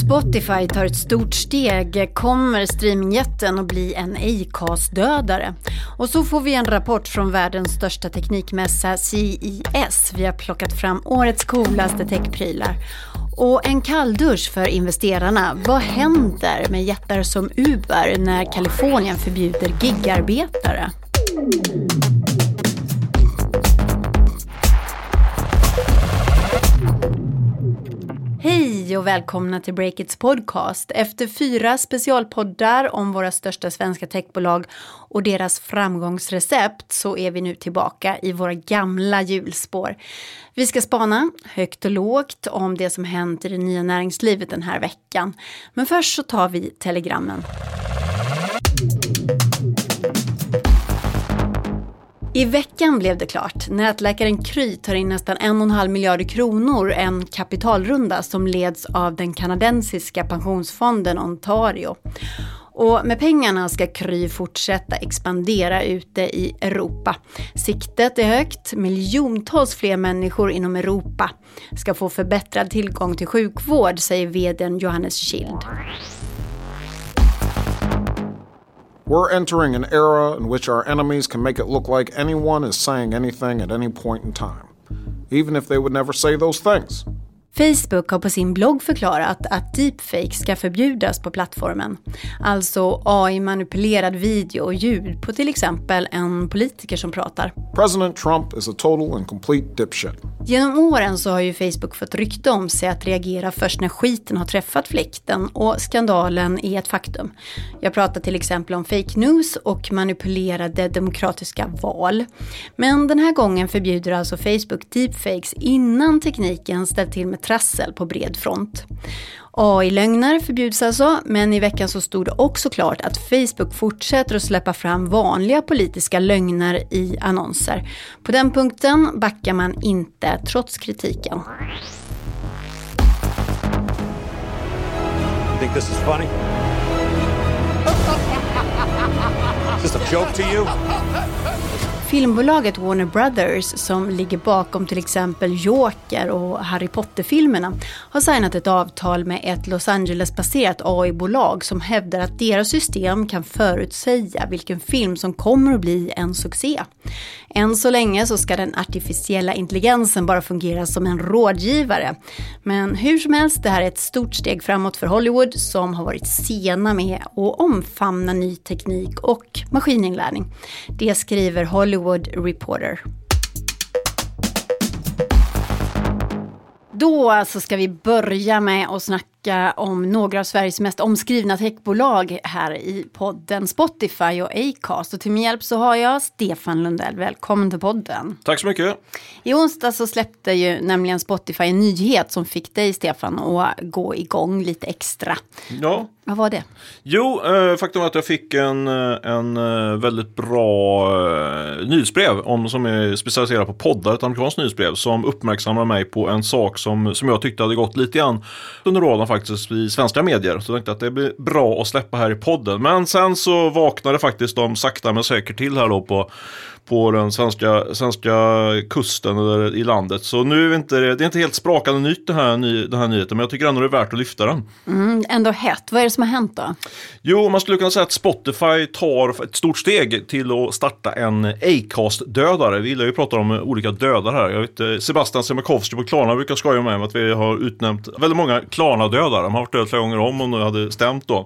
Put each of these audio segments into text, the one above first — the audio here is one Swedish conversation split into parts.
Spotify tar ett stort steg. Kommer streamingjätten att bli en Acast-dödare? Och så får vi en rapport från världens största teknikmässa CES. Vi har plockat fram årets coolaste techprylar. Och en kalldusch för investerarna. Vad händer med jättar som Uber när Kalifornien förbjuder gigarbetare? Hej och välkomna till Breakits podcast. Efter fyra specialpoddar om våra största svenska techbolag och deras framgångsrecept så är vi nu tillbaka i våra gamla hjulspår. Vi ska spana högt och lågt om det som hänt i det nya näringslivet den här veckan. Men först så tar vi telegrammen. I veckan blev det klart. Nätläkaren Kry tar in nästan 1,5 miljarder kronor, en kapitalrunda som leds av den kanadensiska pensionsfonden Ontario. Och med pengarna ska Kry fortsätta expandera ute i Europa. Siktet är högt. Miljontals fler människor inom Europa ska få förbättrad tillgång till sjukvård, säger vdn Johannes Schild. We're entering an era in which our enemies can make it look like anyone is saying anything at any point in time, even if they would never say those things. Facebook har på sin blogg förklarat att deepfake ska förbjudas på plattformen. Alltså AI-manipulerad video och ljud på till exempel en politiker som pratar. President Trump is a total and complete dipshit. Genom åren så har ju Facebook fått rykte om sig att reagera först när skiten har träffat fläkten och skandalen är ett faktum. Jag pratar till exempel om fake news och manipulerade demokratiska val. Men den här gången förbjuder alltså Facebook deepfakes innan tekniken ställt till med trassel på bred front. AI-lögner förbjuds alltså, men i veckan så stod det också klart att Facebook fortsätter att släppa fram vanliga politiska lögner i annonser. På den punkten backar man inte, trots kritiken. You think this is funny? Is this a joke to you? Filmbolaget Warner Brothers som ligger bakom till exempel Joker och Harry Potter-filmerna har signat ett avtal med ett Los Angeles-baserat AI-bolag som hävdar att deras system kan förutsäga vilken film som kommer att bli en succé. Än så länge så ska den artificiella intelligensen bara fungera som en rådgivare. Men hur som helst, det här är ett stort steg framåt för Hollywood som har varit sena med att omfamna ny teknik och maskininlärning. Det skriver Hollywood Reporter. Då så ska vi börja med att snacka om några av Sveriges mest omskrivna techbolag här i podden Spotify och Acast. Och till min hjälp så har jag Stefan Lundell. Välkommen till podden. Tack så mycket. I onsdag så släppte ju nämligen Spotify en nyhet som fick dig Stefan att gå igång lite extra. Ja. Vad var det? Jo, eh, faktum är att jag fick en, eh, en eh, väldigt bra eh, nyhetsbrev om, som är specialiserat på poddar, ett amerikanskt nyhetsbrev som uppmärksammar mig på en sak som, som jag tyckte hade gått lite grann under radarn faktiskt i svenska medier. Så jag tänkte att det blir bra att släppa här i podden. Men sen så vaknade faktiskt de sakta men säkert till här då på på den svenska, svenska kusten eller i landet. Så nu är det inte, det är inte helt sprakande nytt den här, den här nyheten, men jag tycker ändå det är värt att lyfta den. Mm, ändå hett. Vad är det som har hänt då? Jo, man skulle kunna säga att Spotify tar ett stort steg till att starta en Acast-dödare. Vi gillar ju att prata om olika dödare här. Jag vet, eh, Sebastian Siemiatkowski på Klarna brukar skoja med mig att vi har utnämnt väldigt många Klarna-dödare. De har varit döda flera gånger om om det hade stämt då.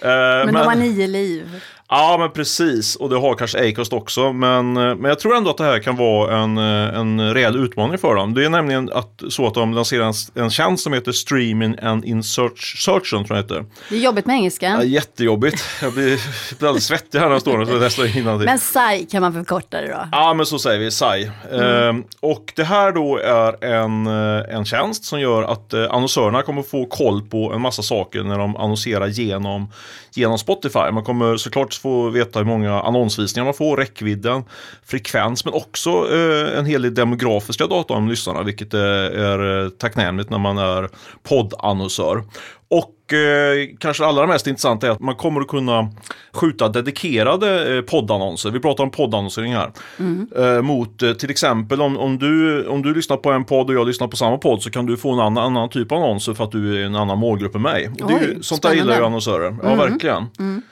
Eh, men, men de har nio liv. Ja men precis och det har kanske Acast också men, eh, men jag tror ändå att det här kan vara en, eh, en reell utmaning för dem. Det är nämligen att, så att de lanserar en, en tjänst som heter Streaming and in search, Searchen tror jag heter. Det är jobbigt med engelska. Ja, jättejobbigt. Jag blir, jag blir alldeles svettig här när jag står och läser innantill. Men SAI kan man förkorta det då? Ja men så säger vi, SAI. Mm. Ehm, och det här då är en, eh, en tjänst som gör att annonsörerna kommer få koll på en massa saker när de annonserar genom, genom Spotify. Man kommer såklart få veta hur många annonsvisningar man får, räckvidden, frekvens men också eh, en hel del demografiska data om lyssnarna vilket eh, är, är tacknämligt när man är poddannonsör. Och eh, kanske allra mest intressant är att man kommer att kunna skjuta dedikerade eh, poddannonser. Vi pratar om poddannonsering här. Mm. Eh, mot eh, till exempel om, om, du, om du lyssnar på en podd och jag lyssnar på samma podd så kan du få en annan, annan typ av annonser för att du är en annan målgrupp än mig. Oj, det, sånt där gillar ju annonsörer. Ja, mm. verkligen. Mm.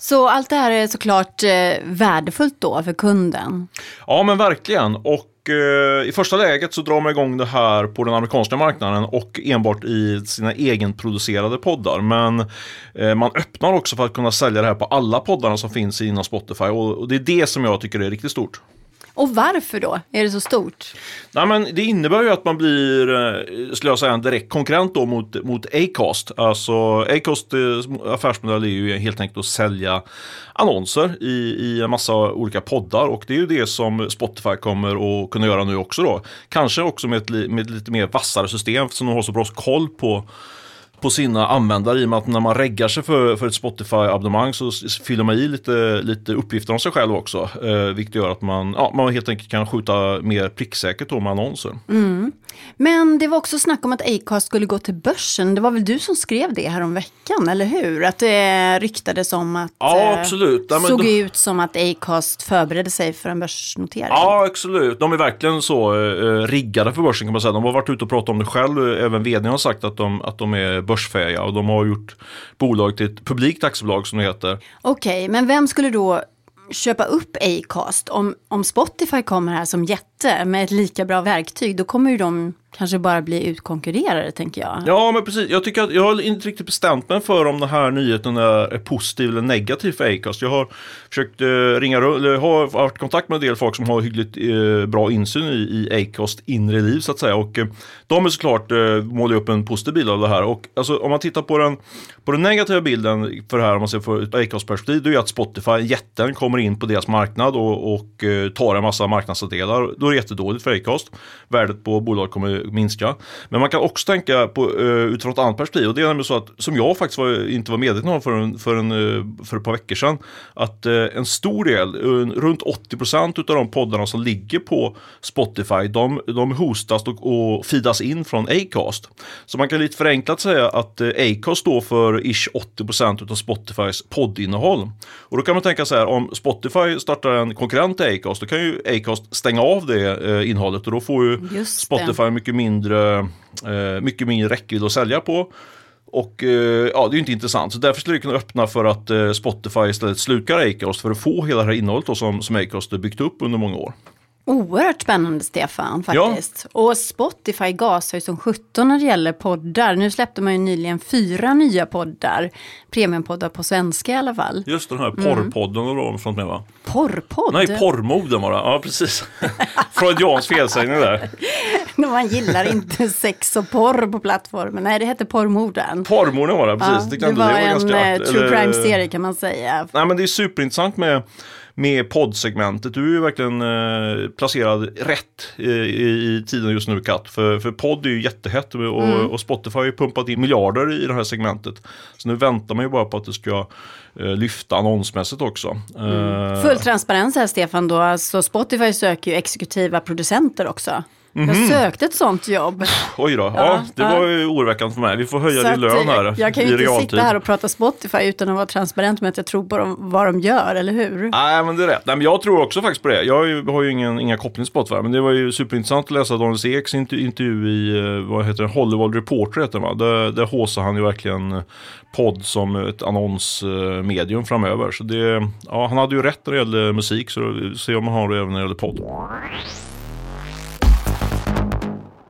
Så allt det här är såklart eh, värdefullt då för kunden? Ja men verkligen. Och eh, i första läget så drar man igång det här på den amerikanska marknaden och enbart i sina egenproducerade poddar. Men eh, man öppnar också för att kunna sälja det här på alla poddarna som finns inom Spotify och det är det som jag tycker är riktigt stort. Och varför då? Är det så stort? Nej, men det innebär ju att man blir, eh, skulle jag säga, en direkt konkurrent då mot, mot Acast. Alltså Acast eh, affärsmodell är ju helt enkelt att sälja annonser i, i en massa olika poddar och det är ju det som Spotify kommer att kunna göra nu också då. Kanske också med ett, med ett lite mer vassare system som de har så bra koll på på sina användare i och med att när man reggar sig för, för ett Spotify-abonnemang så fyller man i lite, lite uppgifter om sig själv också. Eh, vilket gör att man, ja, man helt enkelt kan skjuta mer pricksäkert med annonser. Mm. Men det var också snack om att Acast skulle gå till börsen. Det var väl du som skrev det här om veckan, eller hur? Att det ryktades om att ja, eh, absolut. Ja, såg då... ut som att Acast förberedde sig för en börsnotering. Ja, absolut. De är verkligen så eh, riggade för börsen kan man säga. De har varit ute och pratat om det själv. Även vdn har sagt att de, att de är börsfähiga och de har gjort bolag till ett publikt aktiebolag som det heter. Okej, okay, men vem skulle då köpa upp Acast? Om, om Spotify kommer här som jätte med ett lika bra verktyg, då kommer ju de kanske bara bli utkonkurrerade tänker jag. Ja men precis, jag tycker att jag har inte riktigt bestämt mig för om den här nyheten är positiv eller negativ för Acast. Jag har försökt eh, ringa eller har varit i kontakt med en del folk som har hyggligt eh, bra insyn i, i Acast inre liv så att säga. Och eh, de är såklart eh, målar upp en positiv bild av det här. Och alltså, om man tittar på den, på den negativa bilden för det här om man ser från ett Acast perspektiv, det är att Spotify, jätten, kommer in på deras marknad och, och eh, tar en massa marknadsandelar. Då är det jättedåligt för Acast. Värdet på bolaget kommer minska. Men man kan också tänka på, uh, utifrån ett annat perspektiv och det är nämligen så att som jag faktiskt var, inte var medveten om för, en, för, en, uh, för ett par veckor sedan att uh, en stor del, runt 80% av de poddarna som ligger på Spotify de, de hostas och, och feedas in från Acast. Så man kan lite förenklat säga att Acast står för ish 80% av Spotifys poddinnehåll. Och då kan man tänka så här om Spotify startar en konkurrent till Acast då kan ju Acast stänga av det innehållet och då får ju Spotify mycket mindre, eh, mycket mindre räckvidd att sälja på. Och eh, ja, det är ju inte intressant. Så därför skulle det kunna öppna för att eh, Spotify istället slukar Acast för att få hela det här innehållet då, som, som Acast byggt upp under många år. Oerhört spännande Stefan faktiskt. Ja. Och Spotify gasar ju som 17 när det gäller poddar. Nu släppte man ju nyligen fyra nya poddar. Premiumpoddar på svenska i alla fall. Just den här porrpodden mm. har de med va? Porrpodd? Nej, porrmoden var det. Ja, precis. Freudians felsägning där. Man gillar inte sex och porr på plattformen. Nej, det hette porrmoden. Porrmoden var det, precis. Ja, det, det var, det var en ganska, eh, true crime-serie kan man säga. Nej, men det är superintressant med med poddsegmentet. Du är ju verkligen eh, placerad rätt i, i, tiden just nu Kat. För, för podd är ju jättehett och, mm. och Spotify har ju pumpat in miljarder i det här segmentet. Så nu väntar man ju bara på att det ska eh, lyfta annonsmässigt också. Mm. Uh, Full transparens här Stefan då, alltså Spotify söker ju exekutiva producenter också. Mm -hmm. Jag sökte ett sånt jobb. Oj då, ja, ja det ja. var ju oroväckande för mig. Vi får höja din lön här Jag kan ju inte realtid. sitta här och prata Spotify utan att vara transparent med att jag tror på dem, vad de gör, eller hur? Nej, men det är rätt. Nej, men jag tror också faktiskt på det. Jag har ju, har ju ingen, inga koppling till Spotify, men det var ju superintressant att läsa Daniel Eks intervju i, eh, vad heter det, Hollywood Reporter heter det va? Där, där håsar han ju verkligen eh, podd som ett annonsmedium framöver. Så det, ja, han hade ju rätt när det gällde musik, så se om han har det även när det gäller podd.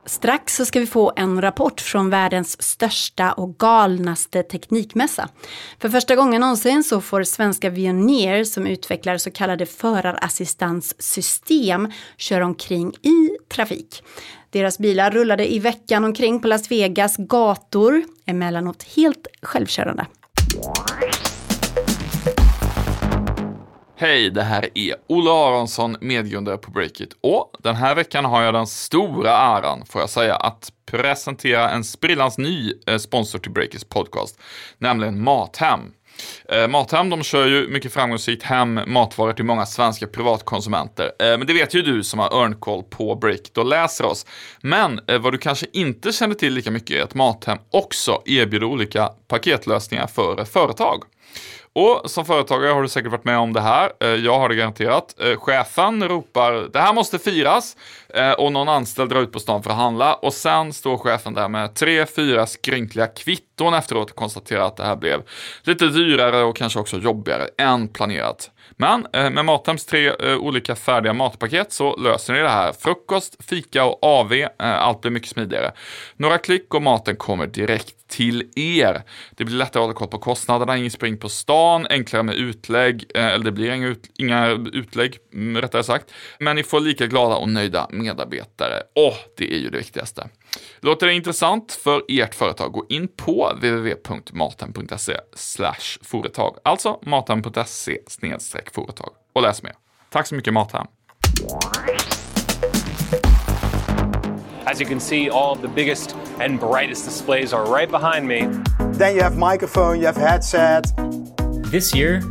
Strax så ska vi få en rapport från världens största och galnaste teknikmässa. För första gången någonsin så får svenska Veoneer som utvecklar så kallade förarassistanssystem köra omkring i trafik. Deras bilar rullade i veckan omkring på Las Vegas gator, emellanåt helt självkörande. Hej, det här är Olle Aronsson, medgrundare på Breakit. Och den här veckan har jag den stora äran, får jag säga, att presentera en sprillans ny eh, sponsor till Breakits podcast, nämligen Mathem. Eh, Mathem de kör ju mycket framgångsrikt hem matvaror till många svenska privatkonsumenter. Eh, men det vet ju du som har örnkoll på Breakit och läser oss. Men eh, vad du kanske inte känner till lika mycket är att Mathem också erbjuder olika paketlösningar för företag. Och som företagare har du säkert varit med om det här. Eh, jag har det garanterat. Eh, chefen ropar det här måste firas eh, och någon anställd drar ut på stan för att handla och sen står chefen där med tre, fyra skrynkliga kvitton efteråt och konstaterar att det här blev lite dyrare och kanske också jobbigare än planerat. Men eh, med Mathems tre eh, olika färdiga matpaket så löser ni det här. Frukost, fika och AV. Eh, allt blir mycket smidigare. Några klick och maten kommer direkt till er. Det blir lättare att hålla koll på kostnaderna, ingen spring på stan, enklare med utlägg, eller det blir inga, ut, inga utlägg mm, rättare sagt. Men ni får lika glada och nöjda medarbetare. Och det är ju det viktigaste. Låter det intressant för ert företag? Gå in på www.maten.se företag. Alltså maten.se företag och läs mer. Tack så mycket Mathem. As you can see, all the biggest and brightest displays are right behind me. Then you have microphone, you have headset, This year,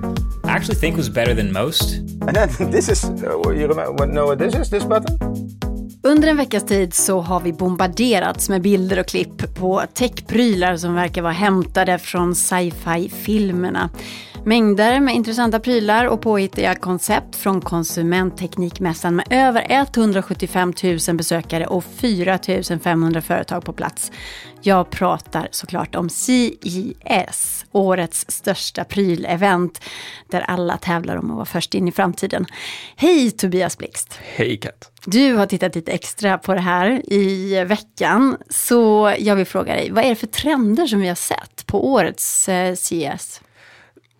I actually think was better than most. and then this is uh, you remember know what this is? This button? Under en veckas tid så har vi bombarderats med bilder och klipp på techprylar som verkar vara hämtade från sci-fi-filmerna. Mängder med intressanta prylar och påhittiga koncept från konsumentteknikmässan med över 175 000 besökare och 4 500 företag på plats. Jag pratar såklart om CES, årets största prylevent där alla tävlar om att vara först in i framtiden. Hej Tobias Blixt! Hej Kat. Du har tittat lite extra på det här i veckan, så jag vill fråga dig, vad är det för trender som vi har sett på årets eh, CES?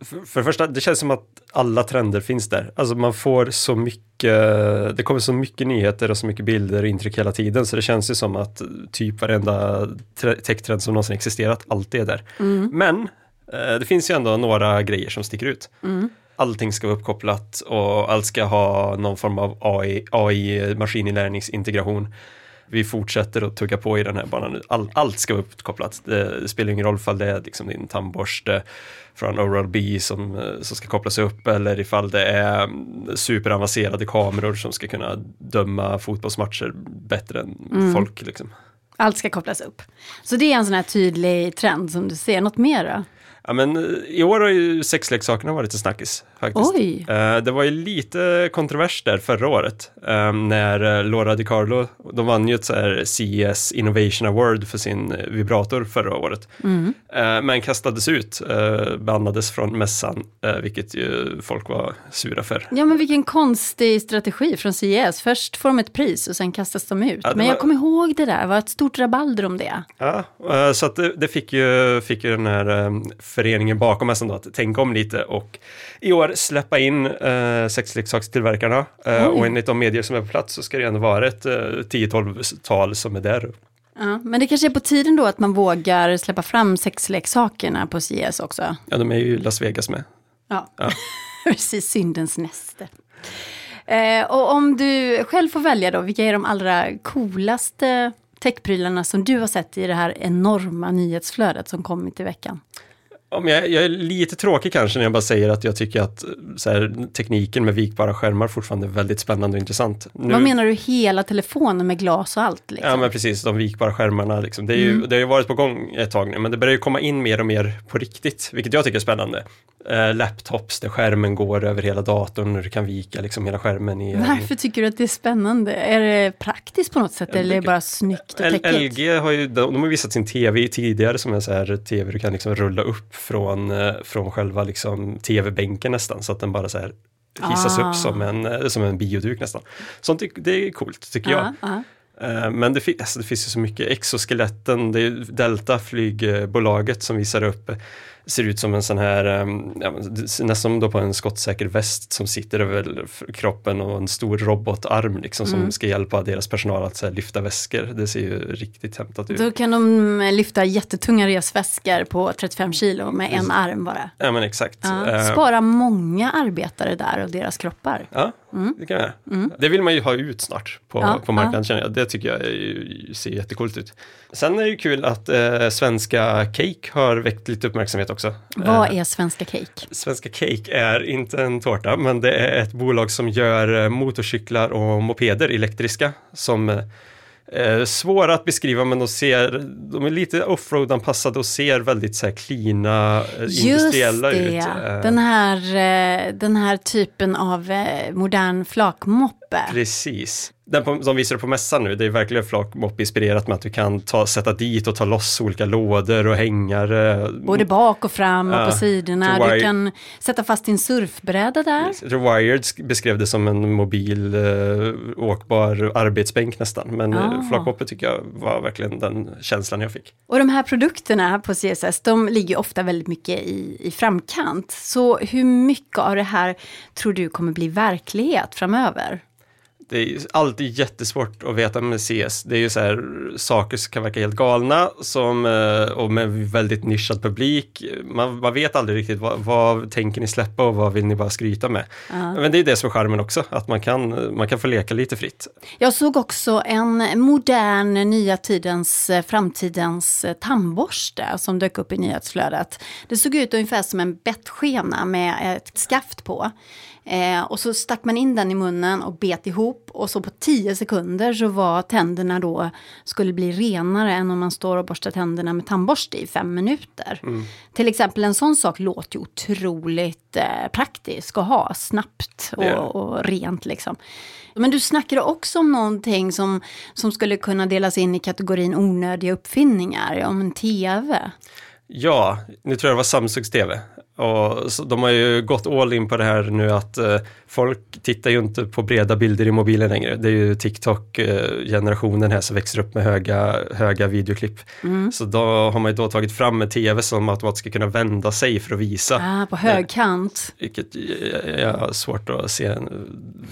För, för det första, det känns som att alla trender finns där. Alltså man får så mycket, det kommer så mycket nyheter och så mycket bilder och intryck hela tiden så det känns ju som att typ varenda tre- techtrend som någonsin existerat alltid är där. Men eh, det finns ju ändå några grejer som sticker ut. Allting ska vara uppkopplat och allt ska ha någon form av AI, AI maskininlärningsintegration. Vi fortsätter att tugga på i den här banan. All, allt ska vara uppkopplat. Det, det spelar ingen roll ifall det är liksom din tandborste från Oral-B som, eh, som ska kopplas upp eller ifall det är mm, superavancerade kameror som ska kunna döma fotbollsmatcher bättre än folk. Liksom. Allt ska kopplas upp. Så det är en sån här tydlig trend som du ser. Något mer då? Ja, men eh, i år har ju sexleksakerna varit lite snackis faktiskt. Oj. Eh, Det var ju lite kontrovers där förra året eh, när Laura DiCarlo, de vann ju ett så här CES Innovation Award för sin vibrator förra året. Mm. Men kastades ut, bannades från mässan, vilket ju folk var sura för. Ja men vilken konstig strategi från CES. Först får de ett pris och sen kastas de ut. Ja, men jag var- kommer ihåg det där, det var ett stort rabalder om det. Ja, så att det, det fick, ju, fick ju den här föreningen bakom då att tänka om lite och i år släppa in eh, sexleksakstillverkarna eh, och enligt de medier som är på plats så ska det ändå vara ett eh, 10-12-tal som är där. Ja, men det kanske är på tiden då att man vågar släppa fram sexleksakerna på CES också. Ja, de är ju Las Vegas med. Ja, precis, syndens näste. Eh, och om du själv får välja då, vilka är de allra coolaste techprylarna som du har sett i det här enorma nyhetsflödet som kommit i veckan? Om jag, jag är lite tråkig kanske när jag bara säger att jag tycker att så här, tekniken med vikbara skärmar fortfarande är väldigt spännande och intressant. Nu, Vad menar du, hela telefonen med glas och allt? Liksom? Ja men precis, de vikbara skärmarna. Liksom. Det, är ju, det har ju varit på gång ett tag nu, men det börjar ju komma in mer och mer på riktigt, vilket jag tycker är spännande. Eh, laptops där skärmen går över hela datorn och du kan vika liksom hela skärmen i Varför tycker du att det är spännande? Är det praktiskt på något sätt eller är det bara snyggt och L- täckigt? LG har ju, de, de har visat sin tv tidigare som en så här tv du kan liksom rulla upp från, eh, från själva liksom tv-bänken nästan så att den bara så här hissas Ah. upp som en, eh, som en bioduk nästan. Sånt det är coolt tycker jag. Ja, ja. Eh, Men det, alltså det finns ju så mycket exoskeletten, det är Delta flygbolaget som visar upp ser ut som en sån här, ehm, ja, nästan då på en skottsäker väst som sitter över kroppen och en stor robotarm liksom som ska hjälpa deras personal att här, lyfta väskor. Det ser ju riktigt hämtat ut. Då kan de lyfta jättetunga resväskor på 35 kilo med en arm bara. Ja men exakt. Ja, Eh, spara många arbetare där och deras kroppar. Ja, det kan jag göra. Det vill man ju ha ut snart på, Ja, på marknaden känner jag. Det tycker jag ser jättecoolt ut. Sen är det ju kul att eh, svenska Cake har väckt lite uppmärksamhet också. Vad är Svenska Cake? Svenska Cake är inte en tårta, men det är ett bolag som gör eh, motorcyklar och mopeder elektriska som eh, är svåra att beskriva men de ser, de är lite offroad-anpassade och ser väldigt så här cleana, eh, industriella Just ut. det, Eh, den här, eh, den här typen av eh, modern flakmoppe. Precis. Den på, de visar på mässan nu, det är verkligen flakmopp inspirerat med att du kan ta, sätta dit och ta loss olika lådor och hängare. Både bak och fram och Ja, på sidorna. Du kan sätta fast din surfbräda där. The Wired sk- beskrev det som en mobil eh, åkbar arbetsbänk nästan. Men Ah. ah. flakmoppe tycker jag var verkligen den känslan jag fick. Och de här produkterna på CSS, de ligger ofta väldigt mycket i, i framkant. Så hur mycket av det här tror du kommer bli verklighet framöver? Det är alltid jättesvårt att veta med CS. Det är ju så här saker som kan verka helt galna som, eh, och med väldigt nischad publik. Man, man vet aldrig riktigt vad, vad tänker ni släppa och vad vill ni bara skryta med. Men det är det som är charmen också, att man kan, man kan få leka lite fritt. Jag såg också en modern, nya tidens, eh, framtidens eh, tandborste som dök upp i nyhetsflödet. Det såg ut ungefär som en bettskena med ett skaft på. Eh, och så stack man in den i munnen och bet ihop och så på 10 sekunder så var tänderna då skulle bli renare än om man står och borstar tänderna med tandborste i fem minuter. Till exempel en sån sak låter ju otroligt eh, praktisk att ha snabbt och, Ja. och rent liksom. Men du snackade också om någonting som, som skulle kunna delas in i kategorin onödiga uppfinningar, om en tv. Ja, nu tror jag det var Samsungs TV. Och de har ju gått all in på det här nu att eh, folk tittar ju inte på breda bilder i mobilen längre. Det är ju TikTok-generationen här som växer upp med höga, höga videoklipp. Så då har man ju då tagit fram en TV som automatiskt ska kunna vända sig för att visa. Ah, på högkant. Vilket jag, har svårt att se,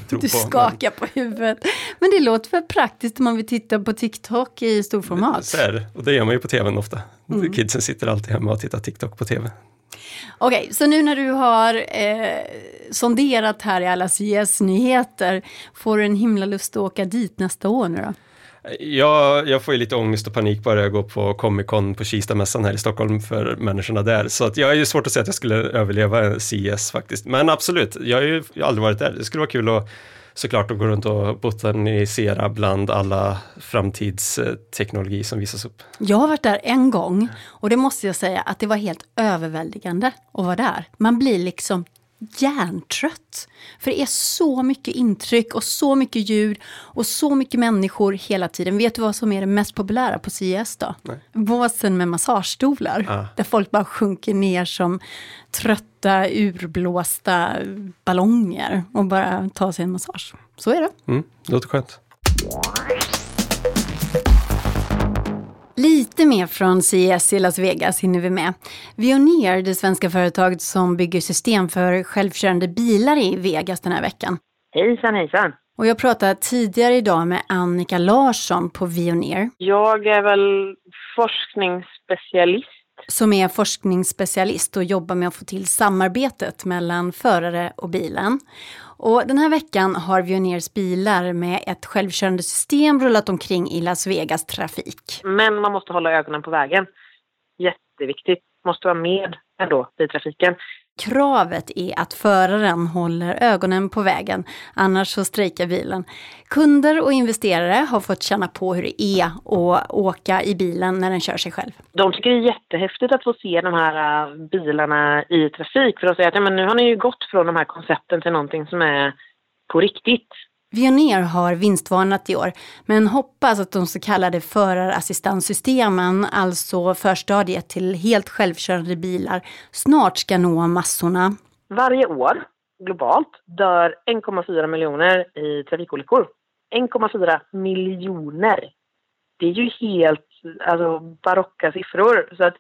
tro på. Du skakar på huvudet. Men det låter väl praktiskt om man vill titta på TikTok i Men, storformat. så är det. Och det gör man ju på tvn ofta. Kidsen sitter alltid hemma och tittar TikTok på tv. Okej, så nu när du har eh, sonderat här i alla CS-nyheter, får du en himla lust att åka dit nästa år nu då? Jag, jag får ju lite ångest och panik bara jag går på Comic Con på Kista-mässan här i Stockholm för människorna där. Så att jag är ju svårt att säga att jag skulle överleva CS faktiskt. Men absolut, jag har ju aldrig varit där. Det skulle vara kul att såklart att gå runt och botanisera bland alla framtidsteknologi som visas upp. Jag har varit där en gång och det måste jag säga att det var helt överväldigande att vara där. Man blir liksom hjärntrött. För det är så mycket intryck och så mycket ljud och så mycket människor hela tiden. Vet du vad som är det mest populära på CES då? Båsen med massagestolar. Ah. Där folk bara sjunker ner som trötta, urblåsta ballonger och bara tar sig en massage. Så är det. Mm, det låter skönt. Lite mer från CES i Las Vegas hinner vi med. Veoneer, det svenska företaget som bygger system för självkörande bilar i Vegas den här veckan. Hejsan hejsan! Och jag pratade tidigare idag med Annika Larsson på Veoneer Jag är väl forskningsspecialist. som är forskningsspecialist och jobbar med att få till samarbetet mellan förare och bilen. Och den här veckan har Veoneers bilar med ett självkörande system rullat omkring i Las Vegas trafik. Men man måste hålla ögonen på vägen. Jätteviktigt. Måste vara med ändå i trafiken. Kravet är att föraren håller ögonen på vägen, annars så strejkar bilen. Kunder och investerare har fått känna på hur det är att åka i bilen när den kör sig själv. De tycker det är jättehäftigt att få se de här äh, bilarna i trafik. För att säga att ja, men nu har ni ju gått från de här koncepten till någonting som är på riktigt. Veoneer har vinstvarnat i år, men hoppas att de så kallade förarassistanssystemen, alltså förstadiet till helt självkörande bilar, snart ska nå massorna. Varje år globalt dör 1,4 miljoner i trafikolyckor. 1,4 miljoner. Det är ju helt alltså, barocka siffror. Så att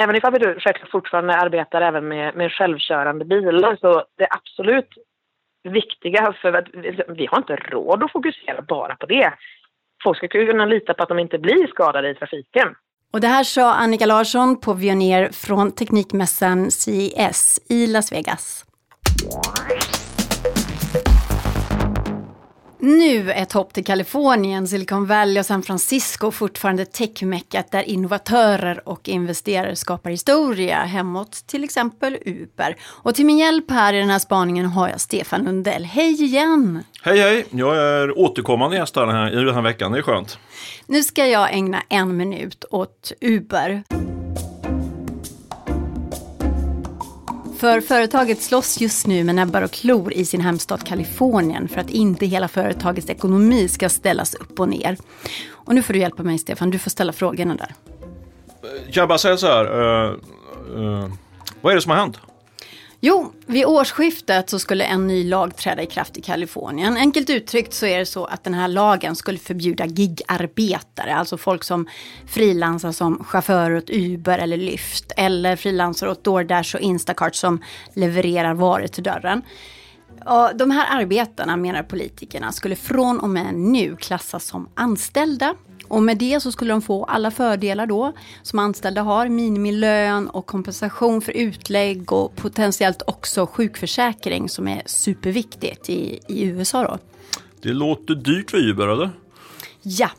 även ifall vi då självklart fortfarande arbetar även med, med självkörande bilar så det absolut viktiga för att vi har inte råd att fokusera bara på det. Folk ska kunna lita på att de inte blir skadade i trafiken. Och det här sa Annika Larsson på Veoneer från Teknikmässan CES i Las Vegas. Nu ett hopp till Kalifornien, Silicon Valley och San Francisco fortfarande techmeckat där innovatörer och investerare skapar historia hemåt till exempel Uber. Och till min hjälp här i den här spaningen har jag Stefan Lundell. Hej igen! Hej hej! Jag är återkommande gäst här i den här veckan, det är skönt. Nu ska jag ägna en minut åt Uber. För företaget slåss just nu med näbbar och klor i sin hemstad Kalifornien för att inte hela företagets ekonomi ska ställas upp och ner. Och nu får du hjälpa mig Stefan, du får ställa frågorna där. Jag bara säger så här, uh, uh, vad är det som har hänt? Jo, vid årsskiftet så skulle en ny lag träda i kraft i Kalifornien. Enkelt uttryckt så är det så att den här lagen skulle förbjuda gigarbetare, alltså folk som frilansar som chaufförer åt Uber eller Lyft eller frilansar åt DoorDash och Instacart som levererar varor till dörren. Och de här arbetarna, menar politikerna, skulle från och med nu klassas som anställda och med det så skulle de få alla fördelar då som anställda har. Minimilön och kompensation för utlägg och potentiellt också sjukförsäkring som är superviktigt i, i USA då. Det låter dyrt för Uber eller? Ja,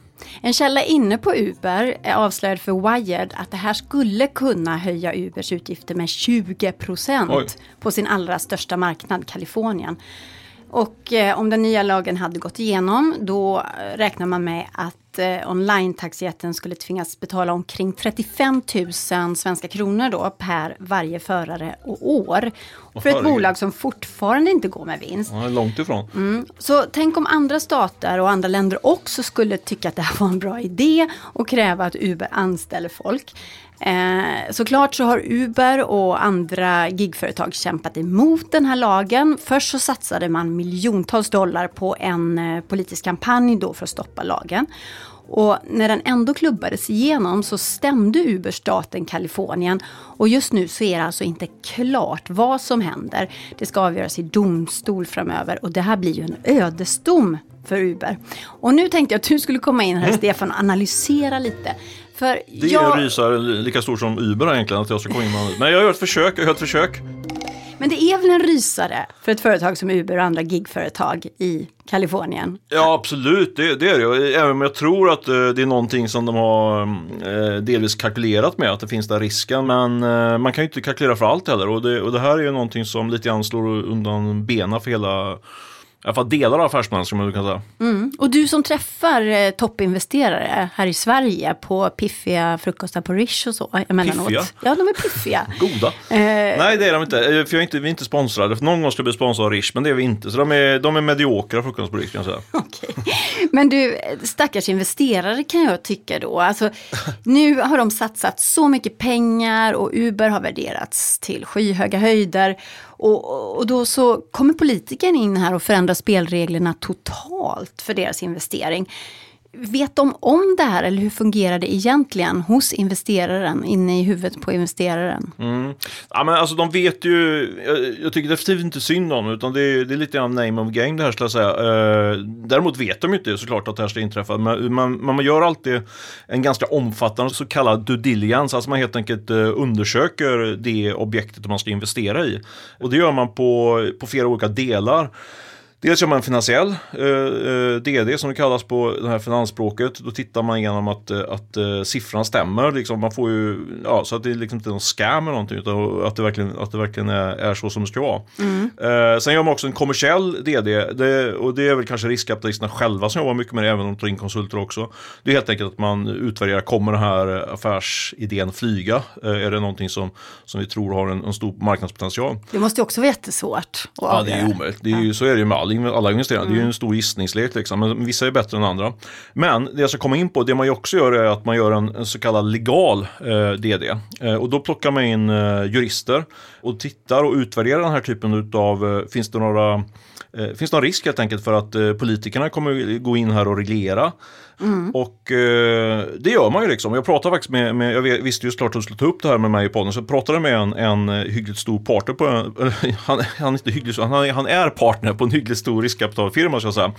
en källa inne på Uber är avslöjad för Wired att det här skulle kunna höja Ubers utgifter med 20 procent på sin allra största marknad, Kalifornien. Och eh, om den nya lagen hade gått igenom då räknar man med att eh, online-taxijätten skulle tvingas betala omkring 35 000 svenska kronor då per varje förare och år. för ett bolag som fortfarande inte går med vinst. Ja, långt ifrån. Mm. Så tänk om andra stater och andra länder också skulle tycka att det här var en bra idé och kräva att Uber anställer folk. Eh, såklart så har Uber och andra gigföretag kämpat emot den här lagen. Först så satsade man miljontals dollar på en eh, politisk kampanj då för att stoppa lagen. Och när den ändå klubbades igenom så stämde Uber staten Kalifornien. Och just nu så är det alltså inte klart vad som händer. Det ska avgöras i domstol framöver och det här blir ju en ödesdom för Uber. Och nu tänkte jag att du skulle komma in här Stefan och analysera lite. För det är jag... en rysare lika stor som Uber egentligen att jag ska komma in med. Men jag gör ett försök, jag gör ett försök. Men det är väl en rysare för ett företag som Uber och andra gigföretag i Kalifornien? Ja absolut, det, det är det. Även om jag tror att eh, det är någonting som de har eh, delvis kalkylerat med, att det finns där risken. Men eh, man kan ju inte kalkylera för allt heller. Och det, och det här är ju någonting som lite grann slår undan benen för hela i alla fall delar av affärsmän som man kan säga. Mm. Och du som träffar eh, toppinvesterare här i Sverige på piffiga frukostar på Rish och så emellanåt. Piffiga? Ja, de är piffiga. Goda. Eh, Nej, det är de inte. Eh, För jag är inte, vi är inte sponsrade. För någon gång ska vi bli sponsrade av Rish, men det är vi inte. Så de är, de är mediokra frukostar på Rish kan jag säga. Okej. Men du, stackars investerare kan jag tycka då. Alltså, nu har de satsat så mycket pengar och Uber har värderats till skyhöga höjder. Och, och då så kommer politikern in här och förändrar spelreglerna totalt för deras investering. Vet de om det här eller hur fungerar det egentligen hos investeraren, inne i huvudet på investeraren? Mm. Ja, men alltså de vet ju, jag, jag tycker definitivt inte synd om utan det är, det är lite grann name of game det här skulle jag säga. Eh, däremot vet de ju inte såklart att det här ska inträffa. Men man, man gör alltid en ganska omfattande så kallad due diligence, alltså man helt enkelt eh, undersöker det objektet man ska investera i. Och det gör man på, på flera olika delar. Dels gör man en finansiell eh, DD som det kallas på det här finansspråket. Då tittar man igenom att, att eh, siffran stämmer. Liksom, man får ju, ja, så att det liksom inte är någon scam eller någonting utan att det verkligen, att det verkligen är, är så som det ska vara. Mm. Eh, sen gör man också en kommersiell DD det, och det är väl kanske riskkapitalisterna själva som jobbar mycket med det även om de tar in konsulter också. Det är helt enkelt att man utvärderar, kommer den här affärsidén flyga? Eh, är det någonting som, som vi tror har en, en stor marknadspotential? Det måste ju också vara jättesvårt. Ja, det är omöjligt. Det är ju, så är det ju med all alla investerare. Mm. Det är ju en stor gissningslek liksom. Men vissa är bättre än andra. Men det jag ska komma in på, det man ju också gör är att man gör en, en så kallad legal eh, DD. Eh, och då plockar man in eh, jurister och tittar och utvärderar den här typen av, eh, finns det några Eh, finns det någon risk helt enkelt för att eh, politikerna kommer gå in här och reglera Och eh, det gör man ju liksom. Jag pratade faktiskt med, med jag visste ju såklart att du skulle ta upp det här med mig i podden, så jag pratade med en, en eh, hyggligt stor partner på, en, han, han är inte hyggligt han, han är partner på en hyggligt stor riskkapitalfirma ska jag säga,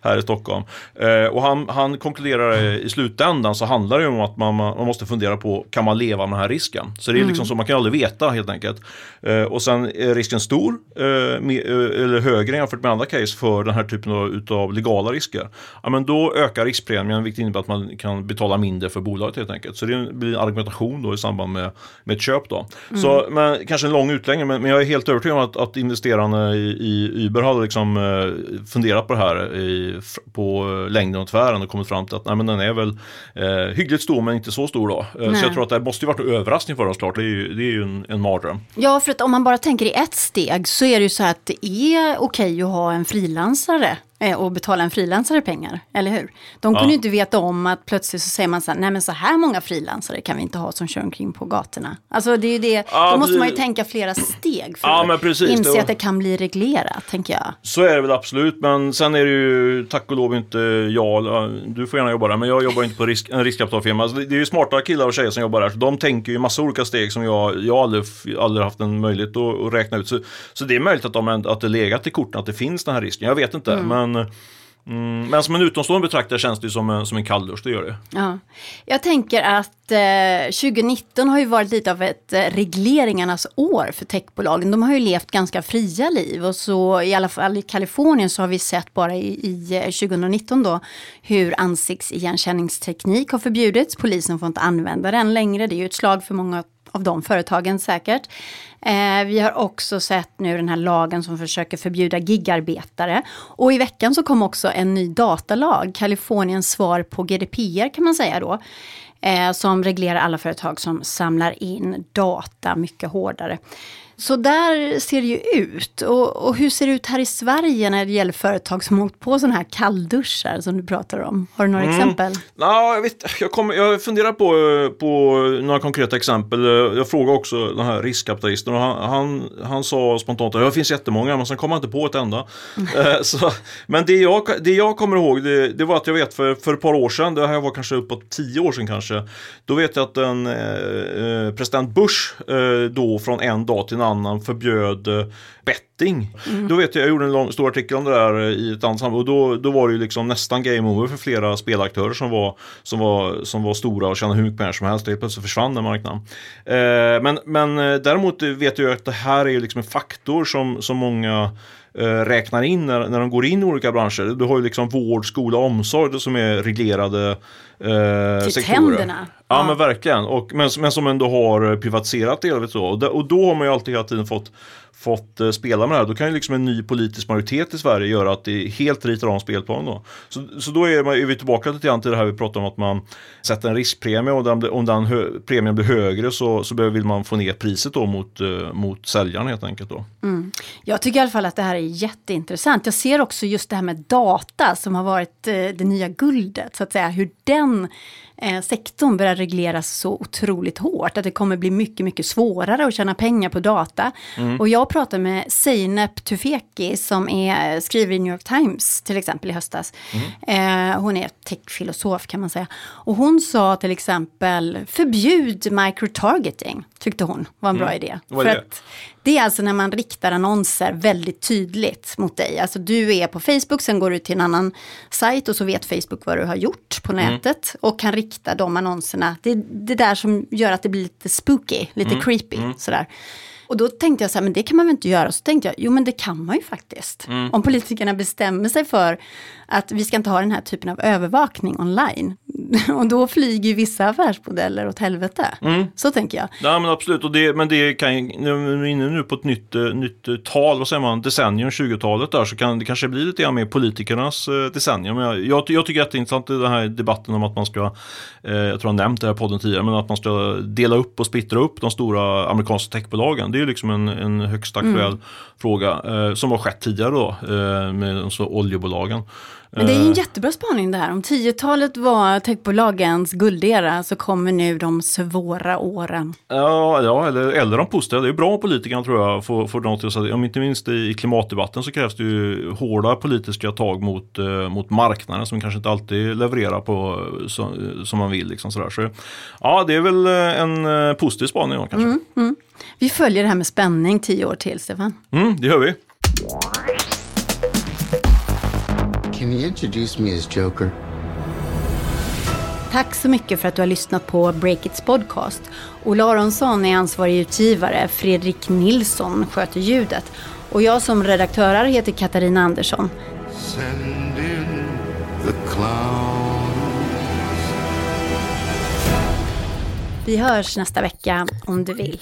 här i Stockholm. Eh, och han, han konkluderar eh, i slutändan så handlar det ju om att man, man måste fundera på, kan man leva med den här risken? Så det är liksom så, man kan aldrig veta helt enkelt. Eh, och sen är risken stor, eh, med, eller högre jämfört med andra case för den här typen av utav legala risker. Ja, men då ökar riskpremien, vilket innebär att man kan betala mindre för bolaget helt enkelt. Så det blir en argumentation då i samband med, med ett köp då. Så, men, kanske en lång utläggning, men, men jag är helt övertygad om att, att investerarna i, i Uber hade liksom, eh, funderat på det här i, på längden och tvären och kommit fram till att nej, men den är väl eh, hyggligt stor men inte så stor då. Eh, så jag tror att det måste ju varit en överraskning för oss klart. Det är ju, det är ju en, en mardröm. Ja, för att om man bara tänker i ett steg så är det ju så att det är okej att ha en frilansare och betala en frilansare pengar, eller hur? De kunde Ja. ju inte veta om att plötsligt så säger man så här, nej men så här många frilansare kan vi inte ha som kör omkring på gatorna. Alltså det är ju det, Ja, då måste man ju tänka flera steg för Ja, att inse det- att det kan bli reglerat, tänker jag. Så är det väl absolut, men sen är det ju tack och lov inte jag, du får gärna jobba där, men jag jobbar inte på risk, en riskkapitalfirma. Alltså, det, är ju smarta killar och tjejer som jobbar där, så de tänker ju massa olika steg som jag, jag aldrig, aldrig haft en möjlighet att, att räkna ut. Så, så det är möjligt att, de, att det legat i korten att det finns den här risken, jag vet inte. Men, mm, men som en utomstående betraktare känns det ju som en, som en kalldusch, det gör det. Ja. Jag tänker att eh, 2019 har ju varit lite av ett eh, regleringarnas år för techbolagen. De har ju levt ganska fria liv och så i alla fall i Kalifornien så har vi sett bara i, i eh, 2019 då hur ansiktsigenkänningsteknik har förbjudits. Polisen får inte använda den längre. Det är ju ett slag för många av de företagen säkert. Eh, vi har också sett nu den här lagen som försöker förbjuda gigarbetare. Och i veckan så kom också en ny datalag, Kaliforniens svar på GDPR kan man säga då. Eh, som reglerar alla företag som samlar in data mycket hårdare. Så där ser det ju ut. Och, och hur ser det ut här i Sverige när det gäller företag som åkt på sådana här kallduschar som du pratar om? Har du några exempel? Ja, jag, vet, jag, kommer, jag funderar på, på några konkreta exempel. Jag frågade också den här riskkapitalisten och han, han, han sa spontant att det finns jättemånga men sen kom han inte på ett enda. Eh, Så, men det jag, det jag kommer ihåg det, det var att jag vet för, för ett par år sedan, det här var kanske uppåt tio år sedan kanske, då vet jag att en eh, president Bush eh, då från en dag till en annan förbjöd eh, betting. Då vet jag, jag gjorde en lång, stor artikel om det där eh, i ett annat sammanhang och då, då var det ju liksom nästan game over för flera spelaktörer som var, som var, som var stora och tjänade hur mycket pengar som helst. Helt plötsligt försvann den marknaden. Eh, men, men eh, däremot vet jag att det här är ju liksom en faktor som, som många räknar in när, när de går in i olika branscher. Du har ju liksom vård, skola, omsorg som är reglerade eh, Till sektorer. tänderna. Ja, men verkligen. Och, men, men som ändå har privatiserat så. Och, det- och då har man ju alltid hela tiden fått, fått eh, spela med det här. Då kan ju liksom en ny politisk majoritet i Sverige göra att det helt ritar om spelplanen då. Så, så då är, man, är vi tillbaka lite grann till det här vi pratade om att man sätter en riskpremie och den, om den hö, premien blir högre så, så vill man få ner priset då mot, eh, mot säljaren helt enkelt då. Jag tycker i alla fall att det här är jätteintressant. Jag ser också just det här med data som har varit eh, det nya guldet, så att säga. Hur den eh, sektorn börjar regleras så otroligt hårt. Att det kommer bli mycket, mycket svårare att tjäna pengar på data. Och jag pratade med Zeynep Tufekci som är, skriver i New York Times till exempel i höstas. Eh, hon är techfilosof kan man säga. Och hon sa till exempel förbjud microtargeting, tyckte hon var en bra idé. Vad är För det? att det är alltså när man riktar annonser väldigt tydligt mot dig. Alltså du är på Facebook, sen går du till en annan sajt och så vet Facebook vad du har gjort på nätet och kan rikta de annonserna. Det är det där som gör att det blir lite spooky, lite creepy sådär. Och då tänkte jag så här, men det kan man väl inte göra? Så tänkte jag, jo men det kan man ju faktiskt. Om politikerna bestämmer sig för att vi ska inte ha den här typen av övervakning online. och då flyger vissa affärsmodeller åt helvete. Så tänker jag. Ja men absolut, och det, men det kan ju, nu är inne nu på ett nytt, eh, nytt eh, tal, vad säger man, decennium, 20-talet där, så kan det kanske bli lite grann mer politikernas eh, decennium. Men Jag, jag, jag tycker att det är intressant i den här debatten om att man ska, eh, jag tror jag nämnt det här podden tidigare, men att man ska dela upp och splittra upp de stora amerikanska techbolagen. Det är ju liksom en, en högst aktuell fråga eh, som har skett tidigare då eh, med de så oljebolagen. Men det är ju en Eh, jättebra spaning det här. Om 10-talet var techbolagens guldera så kommer nu de svåra åren. Ja, ja eller, eller de positiva. Det är bra om politikerna tror jag får, får något att säga. Om inte minst i klimatdebatten så krävs det ju hårda politiska tag mot, eh, mot marknaden som kanske inte alltid levererar på eh, så, som man vill. Liksom sådär. Så, ja, det är väl en positiv spaning då, kanske. Mm, mm. Vi följer det här med spänning tio år till, Stefan. Mm, det gör vi. Can you introduce me as Joker? Tack så mycket för att du har lyssnat på Breakits podcast. Ola Aronsson är ansvarig utgivare, Fredrik Nilsson sköter ljudet och jag som redaktör heter Katarina Andersson. Send in the clown. Vi hörs nästa vecka om du vill.